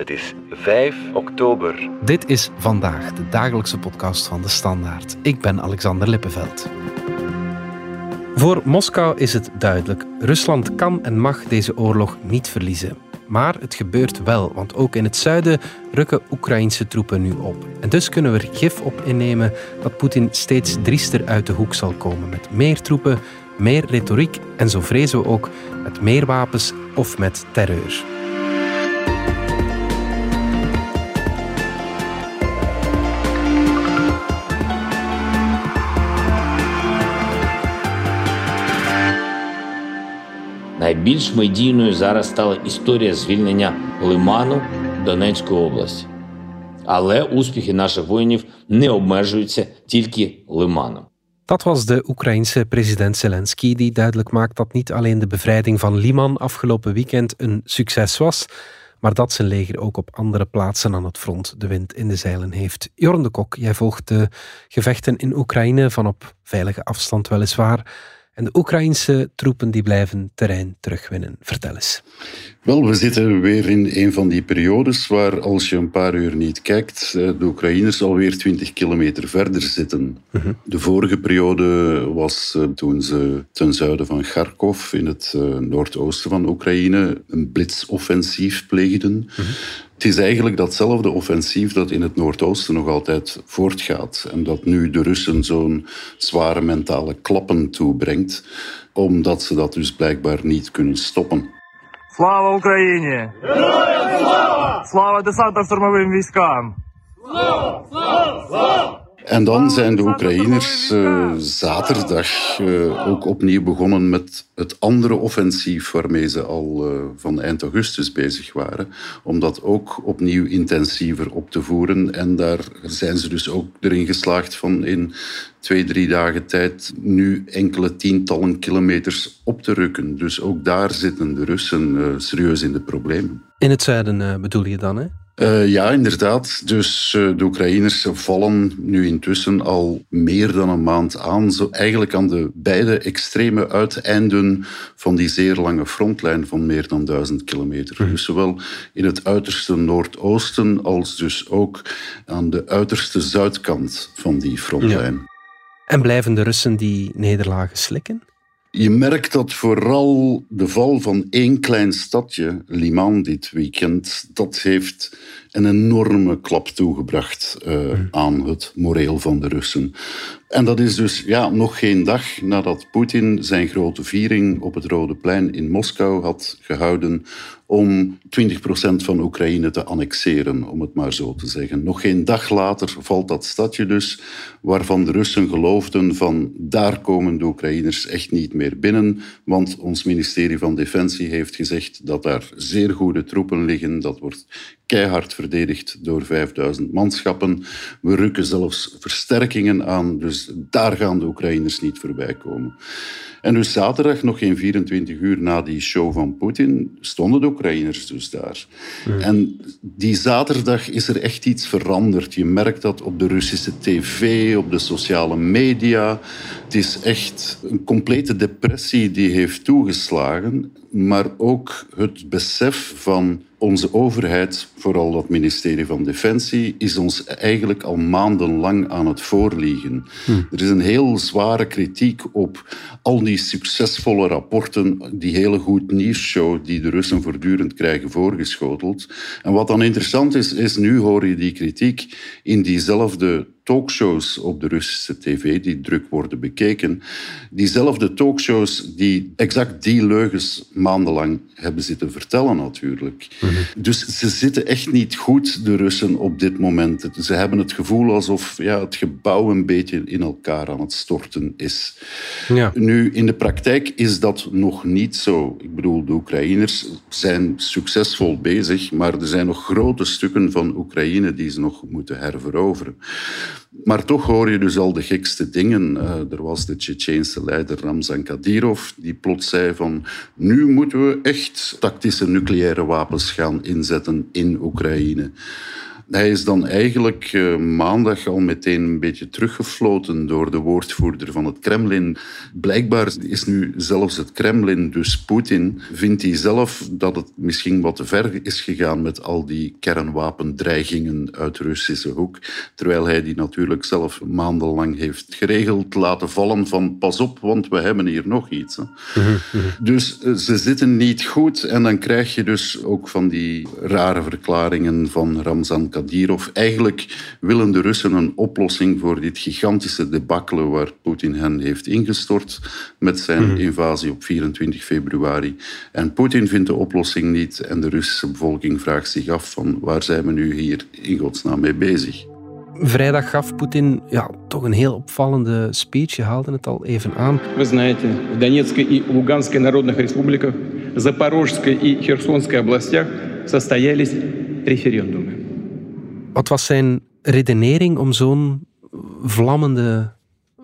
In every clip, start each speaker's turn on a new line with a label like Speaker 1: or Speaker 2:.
Speaker 1: Het is 5 oktober.
Speaker 2: Dit is vandaag de dagelijkse podcast van de Standaard. Ik ben Alexander Lippenveld. Voor Moskou is het duidelijk: Rusland kan en mag deze oorlog niet verliezen. Maar het gebeurt wel, want ook in het zuiden rukken Oekraïnse troepen nu op. En dus kunnen we er gif op innemen dat Poetin steeds driester uit de hoek zal komen met meer troepen, meer retoriek en zo vrezen we ook met meer wapens of met terreur.
Speaker 3: Найбільш медійною зараз стала історія звільнення Лиману Донецької області. Але успіхи наших воїнів не обмежуються тільки Лиманом.
Speaker 2: Dat was de Oekraïense president Zelensky, die duidelijk maakt dat niet alleen de bevrijding van Liman afgelopen weekend een succes was, maar dat zijn leger ook op andere plaatsen aan het front de wind in de zeilen heeft. Jorn de Kok, jij volgt de gevechten in Oekraïne van op veilige afstand weliswaar. En de Oekraïnse troepen die blijven terrein terugwinnen. Vertel eens.
Speaker 4: Wel, we zitten weer in een van die periodes waar als je een paar uur niet kijkt, eh, de Oekraïners alweer 20 kilometer verder zitten. Mhm. De vorige periode was eh, toen ze ten zuiden van Kharkov in het eh, noordoosten van Oekraïne een blitsoffensief pleegden. Mhm. Het is eigenlijk datzelfde offensief dat in het Noordoosten nog altijd voortgaat. En dat nu de Russen zo'n zware mentale klappen toebrengt, omdat ze dat dus blijkbaar niet kunnen stoppen.
Speaker 5: Слава Україні! Слава десантно-штурмовим військам! Слава!
Speaker 4: Слава! Слава! En dan zijn de Oekraïners uh, zaterdag uh, ook opnieuw begonnen met het andere offensief waarmee ze al uh, van eind augustus bezig waren. Om dat ook opnieuw intensiever op te voeren. En daar zijn ze dus ook erin geslaagd van in twee, drie dagen tijd nu enkele tientallen kilometers op te rukken. Dus ook daar zitten de Russen serieus in de problemen.
Speaker 2: In het zuiden bedoel je dan, hè?
Speaker 4: Uh, ja, inderdaad. Dus uh, de Oekraïners vallen nu intussen al meer dan een maand aan. Zo eigenlijk aan de beide extreme uiteinden van die zeer lange frontlijn van meer dan duizend kilometer. Mhm. Dus zowel in het uiterste noordoosten als dus ook aan de uiterste zuidkant van die frontlijn.
Speaker 2: En blijven de Russen die nederlagen slikken?
Speaker 4: Je merkt dat vooral de val van één klein stadje, Liman, dit weekend, dat heeft een enorme klap toegebracht uh, aan het moreel van de Russen. En dat is dus ja, nog geen dag nadat Poetin zijn grote viering op het Rode Plein in Moskou had gehouden om 20% van Oekraïne te annexeren, om het maar zo te zeggen. Nog geen dag later valt dat stadje dus, waarvan de Russen geloofden van daar komen de Oekraïners echt niet meer binnen, want ons ministerie van Defensie heeft gezegd dat daar zeer goede troepen liggen, dat wordt keihard verdedigd door 5000 manschappen. We rukken zelfs versterkingen aan, dus daar gaan de Oekraïners niet voorbij komen. En dus zaterdag, nog geen 24 uur na die show van Poetin, stonden de Oekraïners dus daar. En die zaterdag is er echt iets veranderd. Je merkt dat op de Russische tv, op de sociale media. Het is echt een complete depressie die heeft toegeslagen. Maar ook het besef van onze overheid, vooral dat ministerie van Defensie, is ons eigenlijk al maandenlang aan het voorliegen. Hm. Er is een heel zware kritiek op al die succesvolle rapporten, die hele goed nieuwsshow die de Russen voortdurend krijgen voorgeschoteld. En wat dan interessant is, is nu hoor je die kritiek in diezelfde talkshows op de Russische tv die druk worden bekeken. Diezelfde talkshows die exact die leugens maandenlang hebben zitten vertellen natuurlijk. Mhm. Dus ze zitten echt niet goed, de Russen, op dit moment. Ze hebben het gevoel alsof ja, het gebouw een beetje in elkaar aan het storten is. Ja. Nu, in de praktijk is dat nog niet zo. Ik bedoel, de Oekraïners zijn succesvol bezig, maar er zijn nog grote stukken van Oekraïne die ze nog moeten herveroveren. Maar toch hoor je dus al de gekste dingen. Uh, er was de Tsjetsjeense leider Ramzan Kadyrov die plots zei van nu moeten we echt tactische nucleaire wapens gaan inzetten in Oekraïne. Hij is dan eigenlijk uh, maandag al meteen een beetje teruggefloten door de woordvoerder van het Kremlin. Blijkbaar is nu zelfs het Kremlin, dus Poetin, vindt hij zelf dat het misschien wat te ver is gegaan met al die kernwapendreigingen uit Russische hoek. Terwijl hij die natuurlijk zelf maandenlang heeft geregeld laten vallen van pas op, want we hebben hier nog iets. Dus uh, ze zitten niet goed en dan krijg je dus ook van die rare verklaringen van Ramzan Kadyrov. Eigenlijk willen de Russen een oplossing voor dit gigantische debakkele waar Poetin hen heeft ingestort met zijn mhm. invasie op 24 februari. En Poetin vindt de oplossing niet en de Russische bevolking vraagt zich af van waar zijn we nu hier in godsnaam mee bezig.
Speaker 2: Vrijdag gaf Poetin ja, toch een heel opvallende speech. Je haalde het al even aan.
Speaker 6: We знаете, в Донецкой и Луганской народных республиках, Запорожской и Херсонской областях состоялись референдумы.
Speaker 2: Wat was zijn redenering om zo'n vlammende,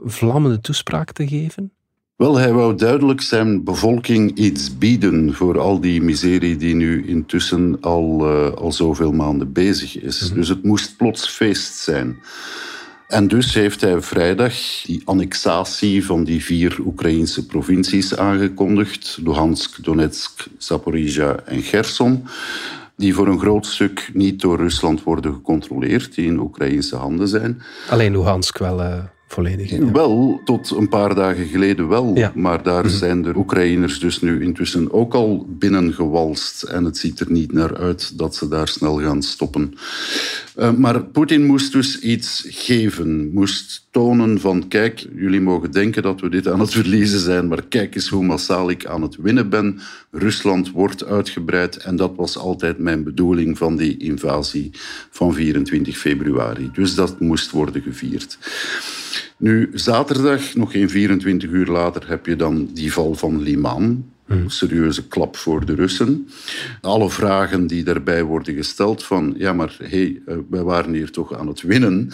Speaker 2: vlammende toespraak te geven?
Speaker 4: Wel, hij wou duidelijk zijn bevolking iets bieden voor al die miserie die nu intussen al, uh, al zoveel maanden bezig is. Mhm. Dus het moest plots feest zijn. En dus heeft hij vrijdag die annexatie van die vier Oekraïnse provincies aangekondigd: Luhansk, Donetsk, Zaporizhia en Gerson die voor een groot stuk niet door Rusland worden gecontroleerd, die in Oekraïnse handen zijn.
Speaker 2: Alleen Luhansk wel uh, volledig.
Speaker 4: Wel, tot een paar dagen geleden wel. Maar daar mhm. zijn de Oekraïners dus nu intussen ook al binnengewalst. En het ziet er niet naar uit dat ze daar snel gaan stoppen. Uh, maar Poetin moest dus iets geven, moest tonen van kijk, jullie mogen denken dat we dit aan het verliezen zijn, maar kijk eens hoe massaal ik aan het winnen ben. Rusland wordt uitgebreid en dat was altijd mijn bedoeling van die invasie van 24 februari. Dus dat moest worden gevierd. Nu, zaterdag, nog geen 24 uur later, heb je dan die val van Liman. Een serieuze klap voor de Russen. Alle vragen die daarbij worden gesteld van, ja maar hey, eh, wij waren hier toch aan het winnen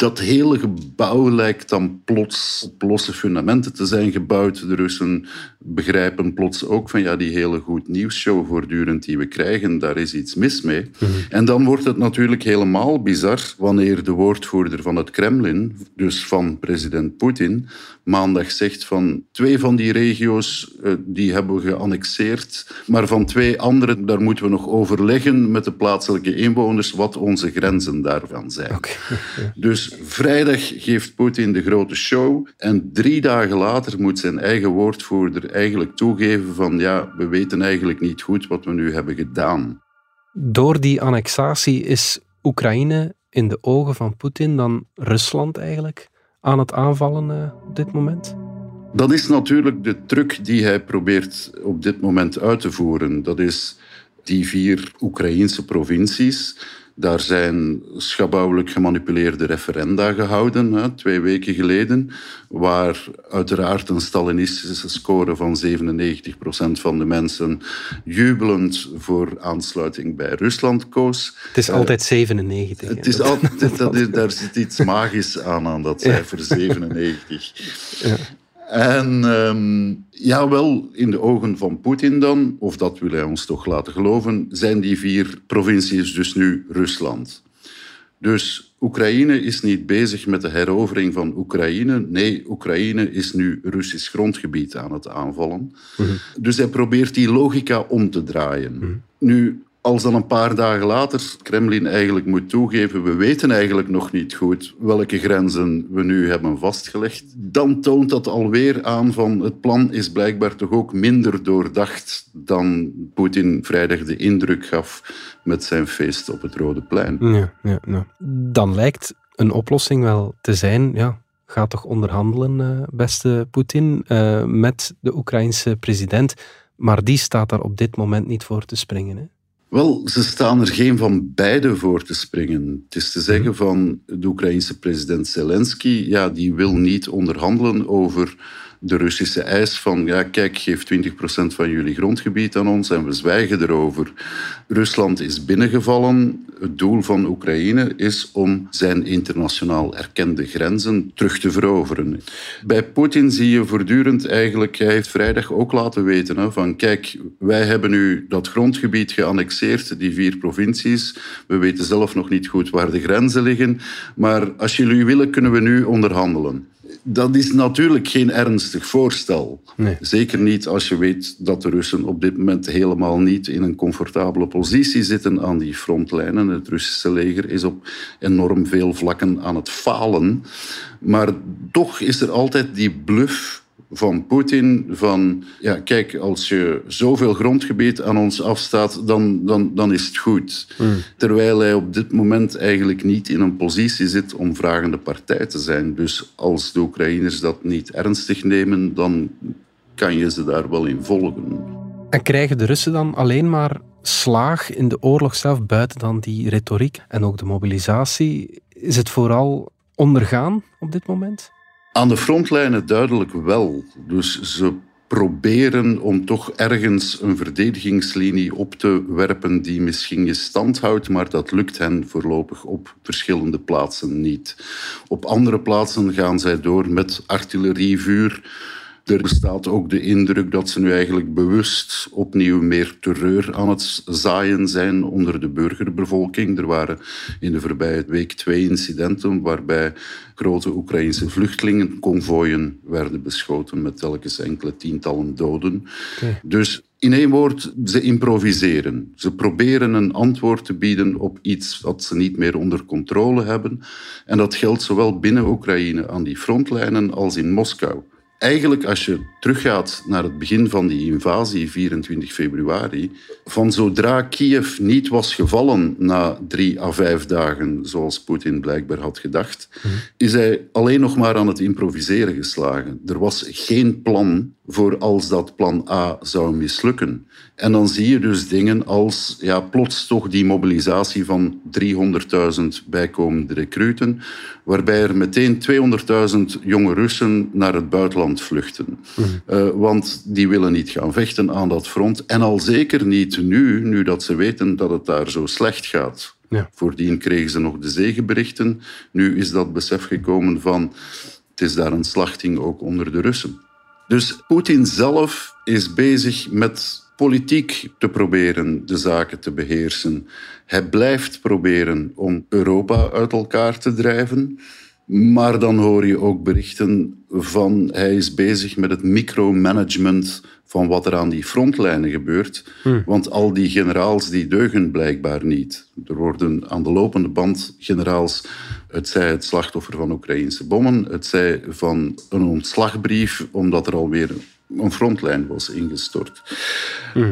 Speaker 4: dat hele gebouw lijkt dan plots op losse fundamenten te zijn gebouwd. De Russen begrijpen plots ook van ja, die hele goed nieuwsshow voortdurend die we krijgen, daar is iets mis mee. Mhm. En dan wordt het natuurlijk helemaal bizar wanneer de woordvoerder van het Kremlin, dus van president Poetin, maandag zegt van twee van die regio's uh, die hebben we geannexeerd, maar van twee andere daar moeten we nog overleggen met de plaatselijke inwoners wat onze grenzen daarvan zijn. Dus vrijdag geeft Poetin de grote show en drie dagen later moet zijn eigen woordvoerder eigenlijk toegeven van ja, we weten eigenlijk niet goed wat we nu hebben gedaan.
Speaker 2: Door die annexatie is Oekraïne in de ogen van Poetin dan Rusland eigenlijk aan het aanvallen uh, op dit moment?
Speaker 4: Dat is natuurlijk de truc die hij probeert op dit moment uit te voeren. Dat is die vier Oekraïnse provincies daar zijn schabouwelijk gemanipuleerde referenda gehouden, hè, twee weken geleden, waar uiteraard een Stalinistische score van 97% van de mensen jubelend voor aansluiting bij Rusland koos.
Speaker 2: Het is altijd 97.
Speaker 4: Het is altijd, dat is, daar zit iets magisch aan, aan dat cijfer 97. Ja. En um, ja, wel in de ogen van Poetin dan, of dat wil hij ons toch laten geloven, zijn die vier provincies dus nu Rusland. Dus Oekraïne is niet bezig met de herovering van Oekraïne. Nee, Oekraïne is nu Russisch grondgebied aan het aanvallen. Mhm. Dus hij probeert die logica om te draaien. Mhm. Nu, als dan een paar dagen later Kremlin eigenlijk moet toegeven, we weten eigenlijk nog niet goed welke grenzen we nu hebben vastgelegd, dan toont dat alweer aan van het plan is blijkbaar toch ook minder doordacht dan Poetin vrijdag de indruk gaf met zijn feest op het Rode Plein.
Speaker 2: Ja, ja. Dan lijkt een oplossing wel te zijn, ja, ga toch onderhandelen, eh, beste Poetin, uh, met de Oekraïnse president. Maar die staat daar op dit moment niet voor te springen. Hè?
Speaker 4: Wel, ze staan er geen van beide voor te springen. Het is te zeggen van de Oekraïense president Zelensky, ja, die wil niet onderhandelen over de Russische eis van, ja kijk, geef 20% van jullie grondgebied aan ons en we zwijgen erover. Rusland is binnengevallen. Het doel van Oekraïne is om zijn internationaal erkende grenzen terug te veroveren. Bij Poetin zie je voortdurend eigenlijk, hij heeft vrijdag ook laten weten hè, van kijk, wij hebben nu dat grondgebied geannexeerd, die vier provincies. We weten zelf nog niet goed waar de grenzen liggen, maar als jullie willen kunnen we nu onderhandelen dat is natuurlijk geen ernstig voorstel.
Speaker 2: Nee.
Speaker 4: Zeker niet als je weet dat de Russen op dit moment helemaal niet in een comfortabele positie zitten aan die frontlijnen. Het Russische leger is op enorm veel vlakken aan het falen. Maar toch is er altijd die bluff van Poetin van, ja, kijk, als je zoveel grondgebied aan ons afstaat, dan, dan, dan is het goed. Terwijl hij op dit moment eigenlijk niet in een positie zit om vragende partij te zijn. Dus als de Oekraïners dat niet ernstig nemen, dan kan je ze daar wel in volgen.
Speaker 2: En krijgen de Russen dan alleen maar slaag in de oorlog zelf, buiten dan die retoriek en ook de mobilisatie? Is het vooral ondergaan op dit moment?
Speaker 4: Aan de frontlijnen duidelijk wel. Dus ze proberen om toch ergens een verdedigingslinie op te werpen die misschien je stand houdt, maar dat lukt hen voorlopig op verschillende plaatsen niet. Op andere plaatsen gaan zij door met artillerievuur. Er bestaat ook de indruk dat ze nu eigenlijk bewust opnieuw meer terreur aan het zaaien zijn onder de burgerbevolking. Er waren in de voorbije week twee incidenten waarbij grote Oekraïnse vluchtelingenconvooien werden beschoten met telkens enkele tientallen doden. Dus in één woord, ze improviseren. Ze proberen een antwoord te bieden op iets wat ze niet meer onder controle hebben. En dat geldt zowel binnen Oekraïne aan die frontlijnen als in Moskou. Eigenlijk, als je teruggaat naar het begin van die invasie, 24 februari, van zodra Kiev niet was gevallen na drie à vijf dagen, zoals Poetin blijkbaar had gedacht, is hij alleen nog maar aan het improviseren geslagen. Er was geen plan voor als dat plan A zou mislukken. En dan zie je dus dingen als ja, plots toch die mobilisatie van 300.000 bijkomende recruten, waarbij er meteen 200.000 jonge Russen naar het buitenland vluchten. Uh, want die willen niet gaan vechten aan dat front. En al zeker niet nu, nu dat ze weten dat het daar zo slecht gaat.
Speaker 2: Ja.
Speaker 4: Voordien kregen ze nog de zegenberichten. Nu is dat besef gekomen van het is daar een slachting ook onder de Russen. Dus Poetin zelf is bezig met politiek te proberen de zaken te beheersen. Hij blijft proberen om Europa uit elkaar te drijven. Maar dan hoor je ook berichten van hij is bezig met het micromanagement van wat er aan die frontlijnen gebeurt. Want al die generaals die deugen blijkbaar niet. Er worden aan de lopende band generaals, het zij het slachtoffer van Oekraïnse bommen, het zij van een ontslagbrief, omdat er alweer een frontlijn was ingestort.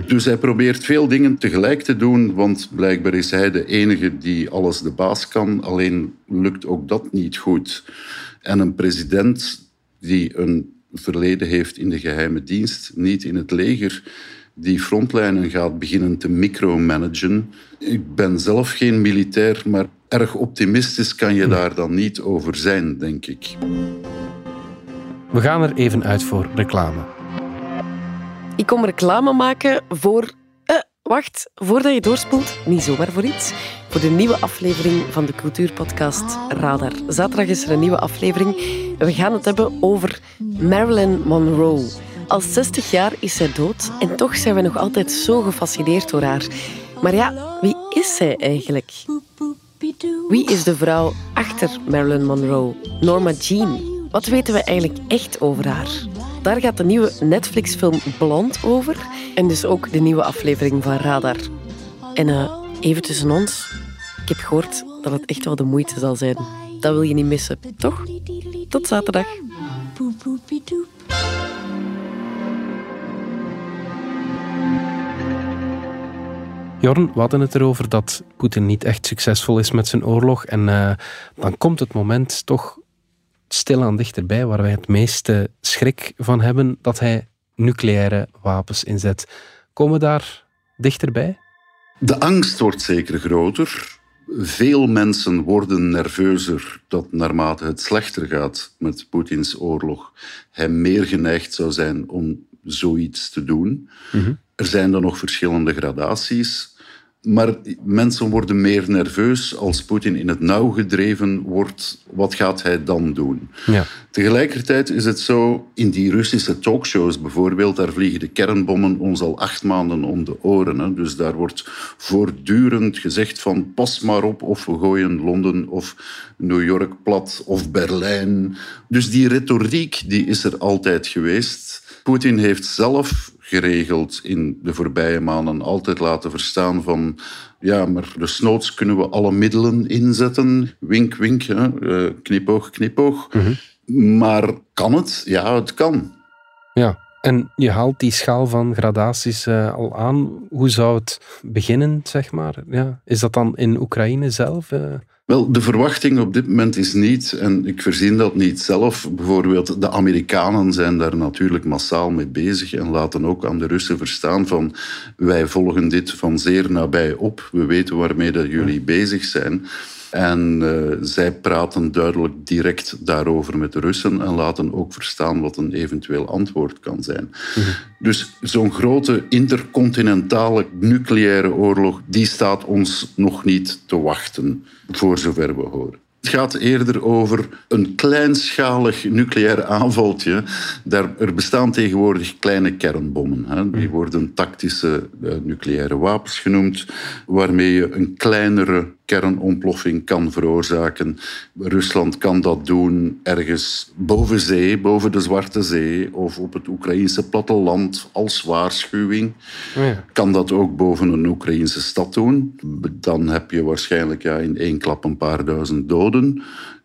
Speaker 4: Dus hij probeert veel dingen tegelijk te doen, want blijkbaar is hij de enige die alles de baas kan. Alleen lukt ook dat niet goed. En een president die een verleden heeft in de geheime dienst, niet in het leger, die frontlijnen gaat beginnen te micromanagen. Ik ben zelf geen militair, maar erg optimistisch kan je daar dan niet over zijn, denk ik.
Speaker 2: We gaan er even uit voor reclame.
Speaker 7: Ik kom reclame maken voor... Eh, wacht, voordat je doorspoelt, niet zomaar voor iets. Voor de nieuwe aflevering van de cultuurpodcast Radar. Zaterdag is er een nieuwe aflevering. En we gaan het hebben over Marilyn Monroe. Al 60 jaar is zij dood en toch zijn we nog altijd zo gefascineerd door haar. Maar ja, wie is zij eigenlijk? Wie is de vrouw achter Marilyn Monroe? Norma Jean. Wat weten we eigenlijk echt over haar? Daar gaat de nieuwe Netflix-film Blond over. En dus ook de nieuwe aflevering van Radar. En uh, even tussen ons. Ik heb gehoord dat het echt wel de moeite zal zijn. Dat wil je niet missen, toch? Tot zaterdag.
Speaker 2: Jorn, we hadden het erover dat Poetin niet echt succesvol is met zijn oorlog. En uh, dan komt het moment toch stilaan dichterbij waar wij het meeste schrik van hebben dat hij nucleaire wapens inzet. Komen we daar dichterbij?
Speaker 4: De angst wordt zeker groter. Veel mensen worden nerveuzer dat naarmate het slechter gaat met Poetins oorlog, hij meer geneigd zou zijn om zoiets te doen. Er zijn dan nog verschillende gradaties. Maar mensen worden meer nerveus als Poetin in het nauw gedreven wordt. Wat gaat hij dan doen?
Speaker 2: Ja.
Speaker 4: Tegelijkertijd is het zo, in die Russische talkshows bijvoorbeeld, daar vliegen de kernbommen ons al acht maanden om de oren. Hè. Dus daar wordt voortdurend gezegd van pas maar op of we gooien Londen of New York plat of Berlijn. Dus die retoriek die is er altijd geweest. Poetin heeft zelf geregeld in de voorbije maanden altijd laten verstaan van ja, maar desnoods kunnen we alle middelen inzetten. Wink, wink, hè? Uh, knipoog, knipoog. Maar kan het? Ja, het kan.
Speaker 2: Ja, en je haalt die schaal van gradaties uh, al aan. Hoe zou het beginnen, zeg maar? Ja. Is dat dan in Oekraïne zelf? Uh...
Speaker 4: Wel, de verwachting op dit moment is niet, en ik verzin dat niet zelf, bijvoorbeeld de Amerikanen zijn daar natuurlijk massaal mee bezig en laten ook aan de Russen verstaan van wij volgen dit van zeer nabij op, we weten waarmee dat jullie bezig zijn. En uh, zij praten duidelijk direct daarover met de Russen en laten ook verstaan wat een eventueel antwoord kan zijn. Mm-hmm. Dus zo'n grote intercontinentale nucleaire oorlog, die staat ons nog niet te wachten, voor zover we horen. Het gaat eerder over een kleinschalig nucleair aanvaltje. Daar, er bestaan tegenwoordig kleine kernbommen. Hè. Die worden tactische uh, nucleaire wapens genoemd, waarmee je een kleinere kernontploffing kan veroorzaken. Rusland kan dat doen ergens boven zee, boven de Zwarte Zee of op het Oekraïnse platteland als waarschuwing. Oh ja. Kan dat ook boven een Oekraïnse stad doen. Dan heb je waarschijnlijk ja, in één klap een paar duizend doden.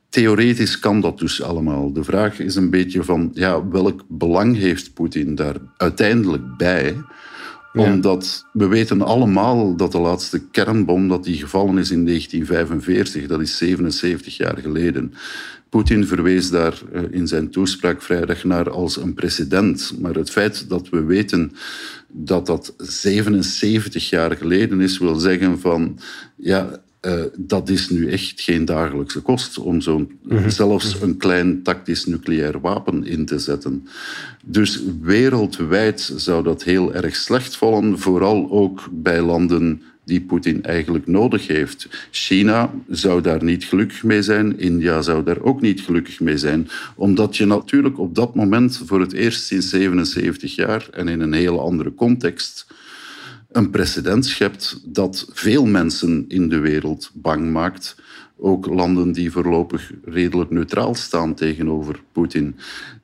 Speaker 4: Theoretisch kan dat dus allemaal. De vraag is een beetje van ja, welk belang heeft Poetin daar uiteindelijk bij? Omdat we weten allemaal dat de laatste kernbom dat die gevallen is in 1945, dat is 77 jaar geleden. Poetin verwees daar eh, in zijn toespraak vrijdag naar als een precedent. Maar het feit dat we weten dat dat 77 jaar geleden is, wil zeggen van ja, uh, dat is nu echt geen dagelijkse kost om zo'n mm-hmm. zelfs een klein tactisch nucleair wapen in te zetten. Dus wereldwijd zou dat heel erg slecht vallen, vooral ook bij landen die Poetin eigenlijk nodig heeft. China zou daar niet gelukkig mee zijn, India zou daar ook niet gelukkig mee zijn, omdat je natuurlijk op dat moment voor het eerst sinds 77 jaar en in een hele andere context een precedent schept dat veel mensen in de wereld bang maakt. Ook landen die voorlopig redelijk neutraal staan tegenover Poetin.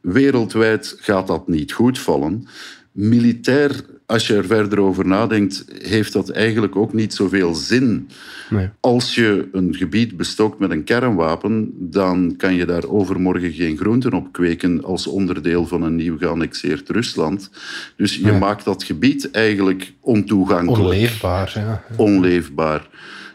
Speaker 4: Wereldwijd gaat dat niet goed vallen. Militair als je er verder over nadenkt, heeft dat eigenlijk ook niet zoveel zin. Nee. Als je een gebied bestookt met een kernwapen, dan kan je daar overmorgen geen groenten op kweken als onderdeel van een nieuw geannexeerd Rusland. Dus je maakt dat gebied eigenlijk ontoegankelijk.
Speaker 2: Onleefbaar, ja.
Speaker 4: Onleefbaar.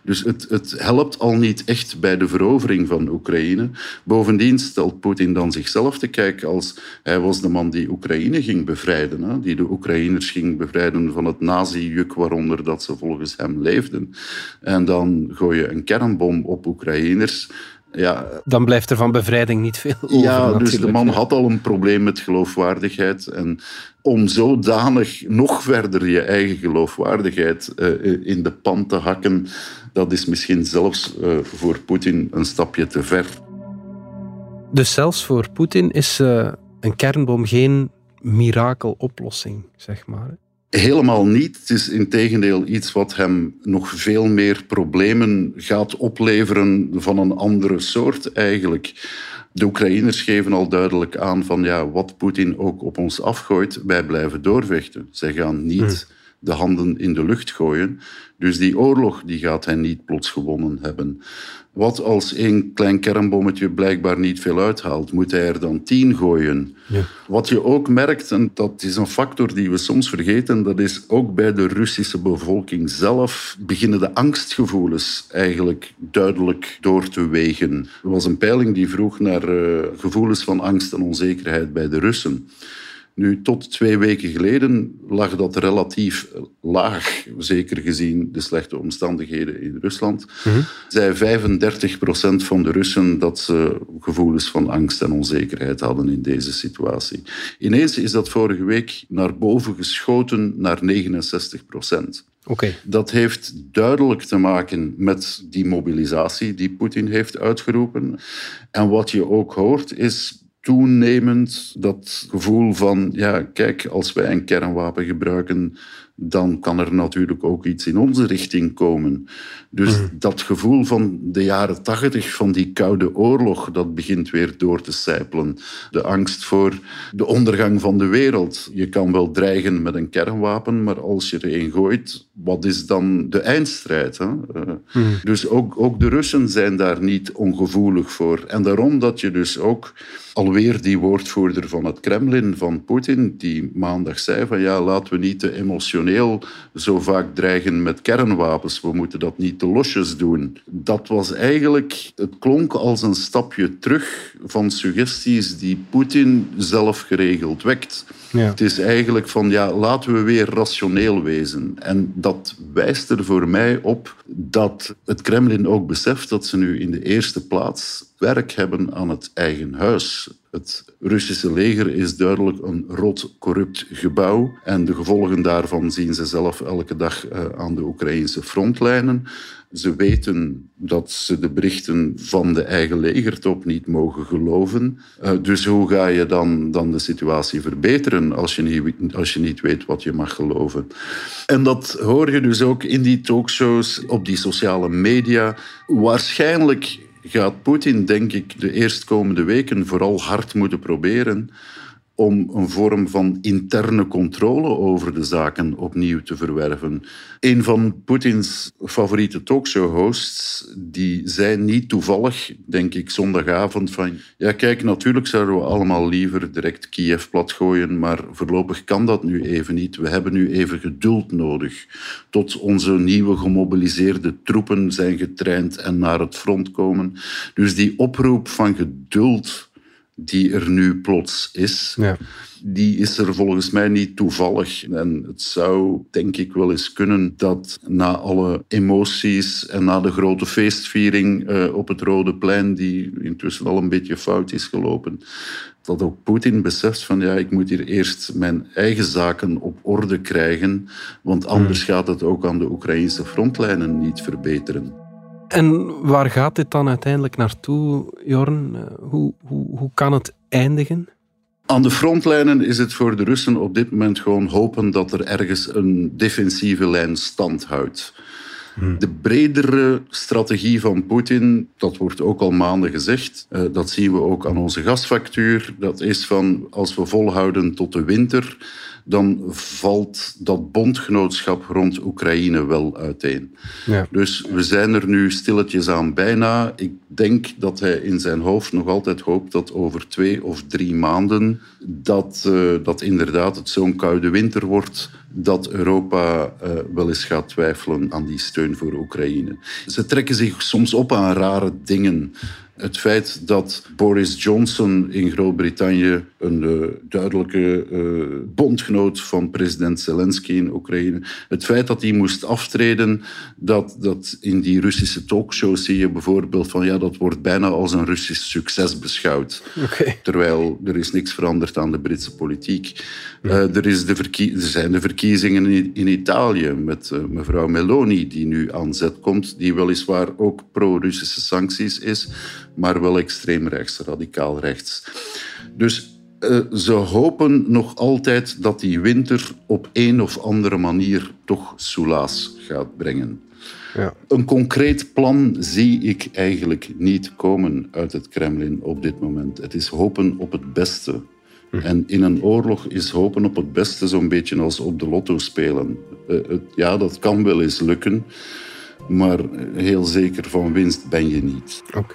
Speaker 4: Dus het, het helpt al niet echt bij de verovering van Oekraïne. Bovendien stelt Poetin dan zichzelf te kijken als hij was de man die Oekraïne ging bevrijden. Hè? Die de Oekraïners ging bevrijden van het nazi-juk waaronder dat ze volgens hem leefden. En dan gooi je een kernbom op Oekraïners. Ja,
Speaker 2: dan blijft er van bevrijding niet veel over.
Speaker 4: Ja, dus de man had al een probleem met geloofwaardigheid. En om zodanig nog verder je eigen geloofwaardigheid uh, in de pan te hakken, dat is misschien zelfs uh, voor Poetin een stapje te ver.
Speaker 2: Dus zelfs voor Poetin is uh, een kernbom geen mirakeloplossing, zeg maar.
Speaker 4: Helemaal niet. Het is integendeel iets wat hem nog veel meer problemen gaat opleveren van een andere soort eigenlijk. De Oekraïners geven al duidelijk aan van ja, wat Poetin ook op ons afgooit, wij blijven doorvechten. Zij gaan niet hm. De handen in de lucht gooien. Dus die oorlog die gaat hij niet plots gewonnen hebben. Wat als één klein kernbommetje blijkbaar niet veel uithaalt, moet hij er dan tien gooien. Ja. Wat je ook merkt, en dat is een factor die we soms vergeten, dat is ook bij de Russische bevolking zelf beginnen de angstgevoelens eigenlijk duidelijk door te wegen. Er was een peiling die vroeg naar uh, gevoelens van angst en onzekerheid bij de Russen. Nu, tot twee weken geleden lag dat relatief laag, zeker gezien de slechte omstandigheden in Rusland. Mm Zei 35 procent van de Russen dat ze gevoelens van angst en onzekerheid hadden in deze situatie. Ineens is dat vorige week naar boven geschoten naar 69 procent.
Speaker 2: Okay.
Speaker 4: Dat heeft duidelijk te maken met die mobilisatie die Poetin heeft uitgeroepen. En wat je ook hoort is toenemend dat gevoel van, ja, kijk, als wij een kernwapen gebruiken, dan kan er natuurlijk ook iets in onze richting komen. Dus mhm. dat gevoel van de jaren tachtig, van die koude oorlog, dat begint weer door te sijpelen. De angst voor de ondergang van de wereld. Je kan wel dreigen met een kernwapen, maar als je er een gooit, wat is dan de eindstrijd? Hè? Eh, mhm. Dus ook, ook de Russen zijn daar niet ongevoelig voor. En daarom dat je dus ook alweer die woordvoerder van het Kremlin, van Poetin, die maandag zei van ja, laten we niet te emotioneel zo vaak dreigen met kernwapens. We moeten dat niet te losjes doen. Dat was eigenlijk, het klonk als een stapje terug van suggesties die Poetin zelf geregeld wekt. Ja. Het is eigenlijk van, ja, laten we weer rationeel wezen. En dat wijst er voor mij op dat het Kremlin ook beseft dat ze nu in de eerste plaats werk hebben aan het eigen huis. Het Russische leger is duidelijk een rot corrupt gebouw en de gevolgen daarvan zien ze zelf elke dag eh, aan de Oekraïnse frontlijnen. Ze weten dat ze de berichten van de eigen legertop niet mogen geloven. Eh, dus hoe ga je dan, dan de situatie verbeteren als je, niet, als je niet weet wat je mag geloven? En dat hoor je dus ook in die talkshows, op die sociale media. Waarschijnlijk gaat Poetin, denk ik, de eerstkomende weken vooral hard moeten proberen om een vorm van interne controle over de zaken opnieuw te verwerven. Een van Poetins favoriete talkshow-hosts, die zei niet toevallig, denk ik, zondagavond van... Ja, kijk, natuurlijk zouden we allemaal liever direct Kiev platgooien, maar voorlopig kan dat nu even niet. We hebben nu even geduld nodig tot onze nieuwe gemobiliseerde troepen zijn getraind en naar het front komen. Dus die oproep van geduld die er nu plots is, ja. die is er volgens mij niet toevallig. En het zou denk ik wel eens kunnen dat na alle emoties en na de grote feestviering uh, op het Rode Plein, die intussen al een beetje fout is gelopen, dat ook Poetin beseft van ja, ik moet hier eerst mijn eigen zaken op orde krijgen, want anders hmm. gaat het ook aan de Oekraïnse frontlijnen niet verbeteren.
Speaker 2: En waar gaat dit dan uiteindelijk naartoe, Jorn? Eh, hoe, hoe, hoe kan het eindigen?
Speaker 4: Aan de frontlijnen is het voor de Russen op dit moment gewoon hopen dat er ergens een defensieve lijn stand houdt. Hmm. De bredere strategie van Poetin, dat wordt ook al maanden gezegd, eh, dat zien we ook aan onze gasfactuur, dat is van als we volhouden tot de winter, dan valt dat bondgenootschap rond Oekraïne wel uiteen. Ja. Dus we zijn er nu stilletjes aan bijna. Ik denk dat hij in zijn hoofd nog altijd hoopt dat over twee of drie maanden dat, uh, dat inderdaad het zo'n koude winter wordt dat Europa uh, wel eens gaat twijfelen aan die steun voor Oekraïne. Ze trekken zich soms op aan rare dingen. Het feit dat Boris Johnson in Groot-Brittannië, een uh, duidelijke uh, bondgenoot van president Zelensky in Oekraïne, het feit dat hij moest aftreden, dat, dat in die Russische talkshows zie je bijvoorbeeld van ja, dat wordt bijna als een Russisch succes beschouwd. Okay. Terwijl er is niks veranderd aan de Britse politiek. Uh, er, is de er zijn de verkiezingen in, in Italië met mevrouw Meloni, die nu aan zet komt, die weliswaar ook pro-Russische sancties is maar wel extreem rechts, radicaal rechts. Dus uh, ze hopen nog altijd dat die winter op een of andere manier toch soelaas gaat brengen. Ja. Een concreet plan zie ik eigenlijk niet komen uit het Kremlin op dit moment. Het is hopen op het beste. Hm. En in een oorlog is hopen op het beste zo'n beetje als op de lotto spelen. Uh, het, ja, dat kan wel eens lukken, maar heel zeker van winst ben je niet.
Speaker 2: Oké.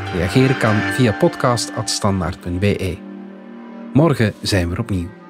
Speaker 2: Reageren kan via podcast.standaard.be. Morgen zijn we opnieuw.